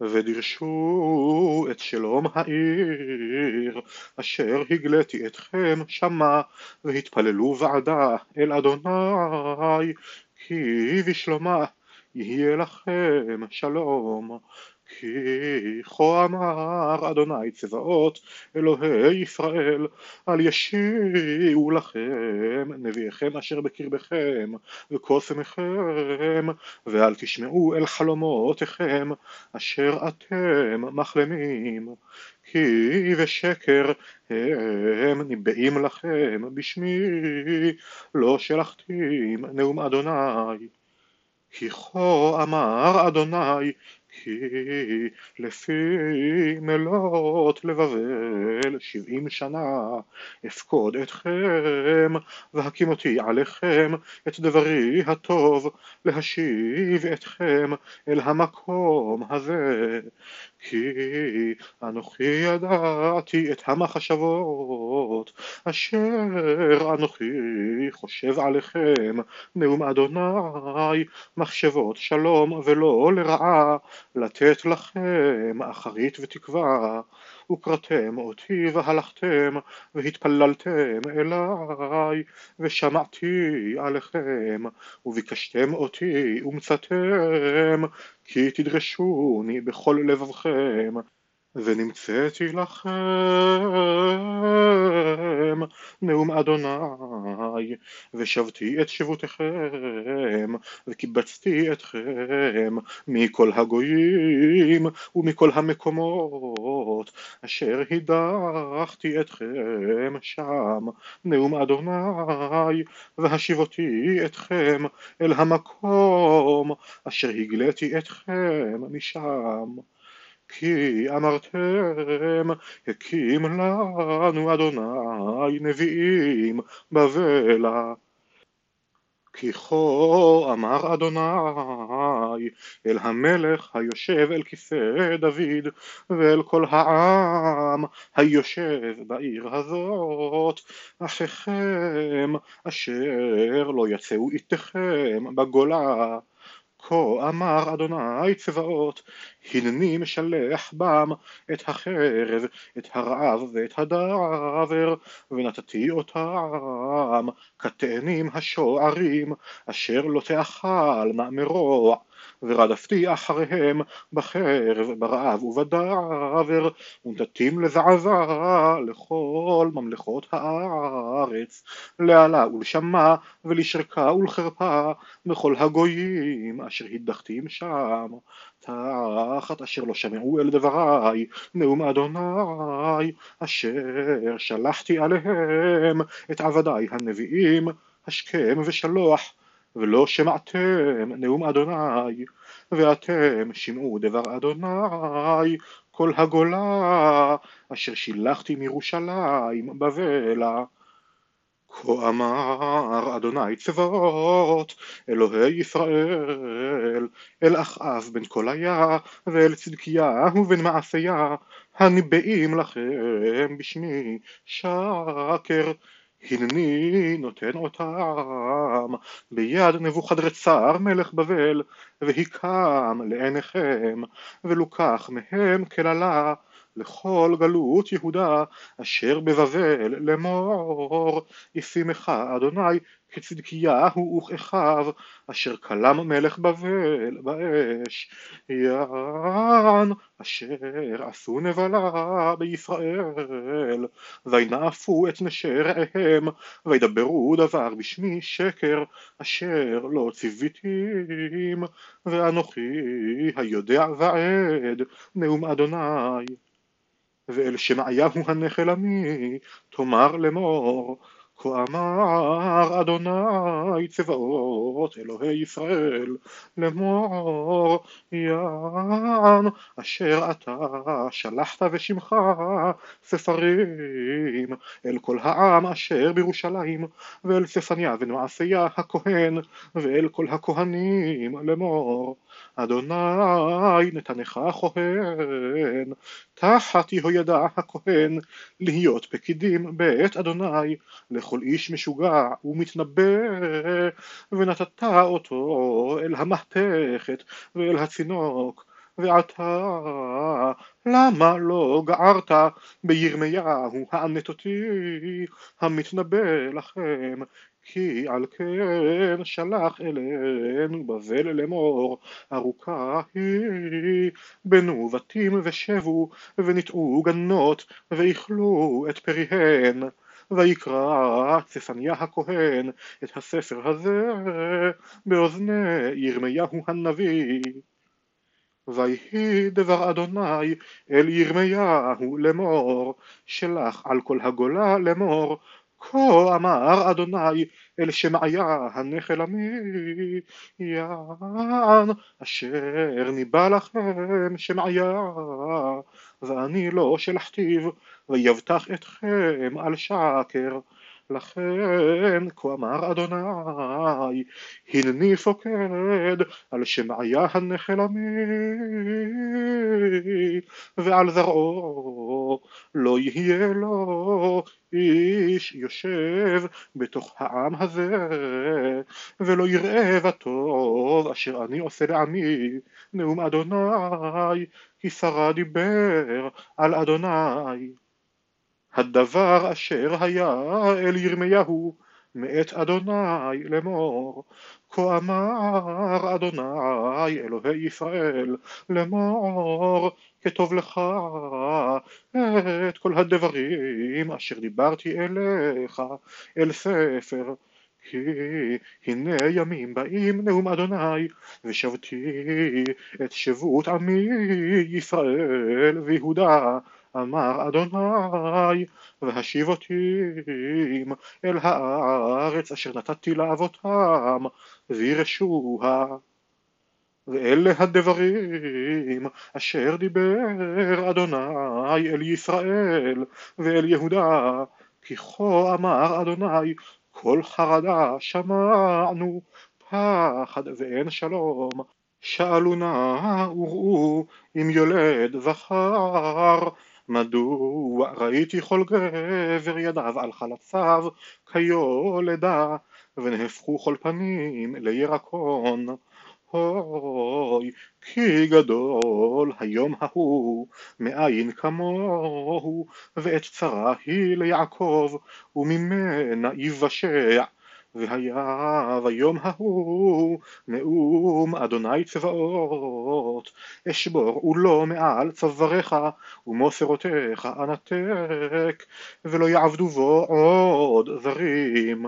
ודרשו את שלום העיר אשר הגליתי אתכם שמה והתפללו ועדה אל אדוני כי בשלומה יהיה לכם שלום כי כה אמר אדוני צבאות אלוהי ישראל אל ישיעו לכם נביאיכם אשר בקרבכם וקוסמכם ואל תשמעו אל חלומותיכם אשר אתם מחלמים. כי בשקר הם ניבאים לכם בשמי לא שלחתים נאום אדוני כי כה אמר אדוני כי לפי מלאת לבבל שבעים שנה אפקוד אתכם והקים אותי עליכם את דברי הטוב להשיב אתכם אל המקום הזה. כי אנוכי ידעתי את המחשבות אשר אנוכי חושב עליכם. נאום אדוני מחשבות שלום ולא לרעה לתת לכם אחרית ותקווה וקראתם אותי והלכתם והתפללתם אליי ושמעתי עליכם וביקשתם אותי ומצאתם כי תדרשוני בכל לבבכם ונמצאתי לכם נאום אדוני ושבתי את שבותיכם וקיבצתי אתכם מכל הגויים ומכל המקומות אשר הדחתי אתכם שם. נאום אדוני והשיבותי אתכם אל המקום אשר הגליתי אתכם משם כי אמרתם הקים לנו אדוני נביאים בבלה. כי כה אמר אדוני אל המלך היושב אל כיסא דוד ואל כל העם היושב בעיר הזאת אחיכם אשר לא יצאו איתכם בגולה כה אמר אדוני צבאות הנני משלח בם את החרב, את הרעב ואת הדבר ונתתי אותם כתאנים השוערים אשר לא תאכל מרוע ורדפתי אחריהם בחרב, ברעב ובדבר, ונתתים לזעזע לכל ממלכות הארץ, לעלה ולשמה ולשרקה ולחרפה בכל הגויים אשר הדחתים שם, תחת אשר לא שמעו אל דבריי, נאום אדוני, אשר שלחתי עליהם את עבדיי הנביאים, השכם ושלוח ולא שמעתם נאום אדוני, ואתם שמעו דבר אדוני, כל הגולה, אשר שילחתי מירושלים בבלה. כה אמר אדוני צבאות, אלוהי ישראל, אל אחאב בן קוליה, ואל צדקיהו בן מעשיה, הניבאים לכם בשמי שקר. הנני נותן אותם. ביד נבוכדרצר מלך בבל והיקם לעיניכם ולוקח מהם כללה לכל גלות יהודה אשר בבבל לאמור ישימך אדוני כצדקיהו וכאחיו אשר כלם מלך בבל באש. יען אשר עשו נבלה בישראל. וינאפו את נשי רעיהם וידברו דבר בשמי שקר אשר לא ציוויתים. ואנוכי היודע ועד נאום אדוני. ואל שמעיהו הנחלמי תאמר לאמור כה אמר אדוני צבאות אלוהי ישראל לאמור יען אשר אתה שלחת ושמך ספרים אל כל העם אשר בירושלים ואל צפניה ונועשיה הכהן ואל כל הכהנים לאמור אדוני נתנך כהן תחת יהוידע הכהן להיות פקידים בית אדוני לכל איש משוגע ומתנבא ונתת אותו אל המהפכת ואל הצינוק ועתה למה לא גערת בירמיהו הענתותי המתנבא לכם כי על כן שלח אלינו בבל לאמור ארוכה היא בנו בתים ושבו וניטעו גנות ואיכלו את פריהן. ויקרא צפניה הכהן את הספר הזה באוזני ירמיהו הנביא. ויהי דבר אדוני אל ירמיהו לאמור שלח על כל הגולה לאמור כה אמר אדוני אל שמעיה הנחלמי יען אשר ניבא לכם שמעיה ואני לא שלחתיו ויבטח אתכם על שקר לכן כה אמר אדוני הנני פוקד על שמעיה הנחלמי ועל זרעו לא יהיה לו איש יושב בתוך העם הזה ולא יראה בטוב אשר אני עושה לעמי. נאום אדוני כי שרה דיבר על אדוני הדבר אשר היה אל ירמיהו מאת אדוני לאמור כה אמר אדוני אלוהי ישראל לאמור כתוב לך את כל הדברים אשר דיברתי אליך אל ספר כי הנה ימים באים נאום אדוני ושבתי את שבות עמי ישראל ויהודה אמר אדוני והשיב אותי אל הארץ אשר נתתי לאבותם וירשוה ואלה הדברים אשר דיבר אדוני אל ישראל ואל יהודה כי כה אמר אדוני כל חרדה שמענו פחד ואין שלום. שאלו נא וראו אם יולד זכר מדוע ראיתי כל גבר ידיו על חלציו כיולדה ונהפכו כל פנים לירקון. אוי כי גדול היום ההוא מאין כמוהו ועת צרה היא ליעקב וממנה יבשע והיה ביום ההוא נאום אדוני צבאות. אשבור ולא מעל צוואריך ומוסרותיך אנתק ולא יעבדו בו עוד זרים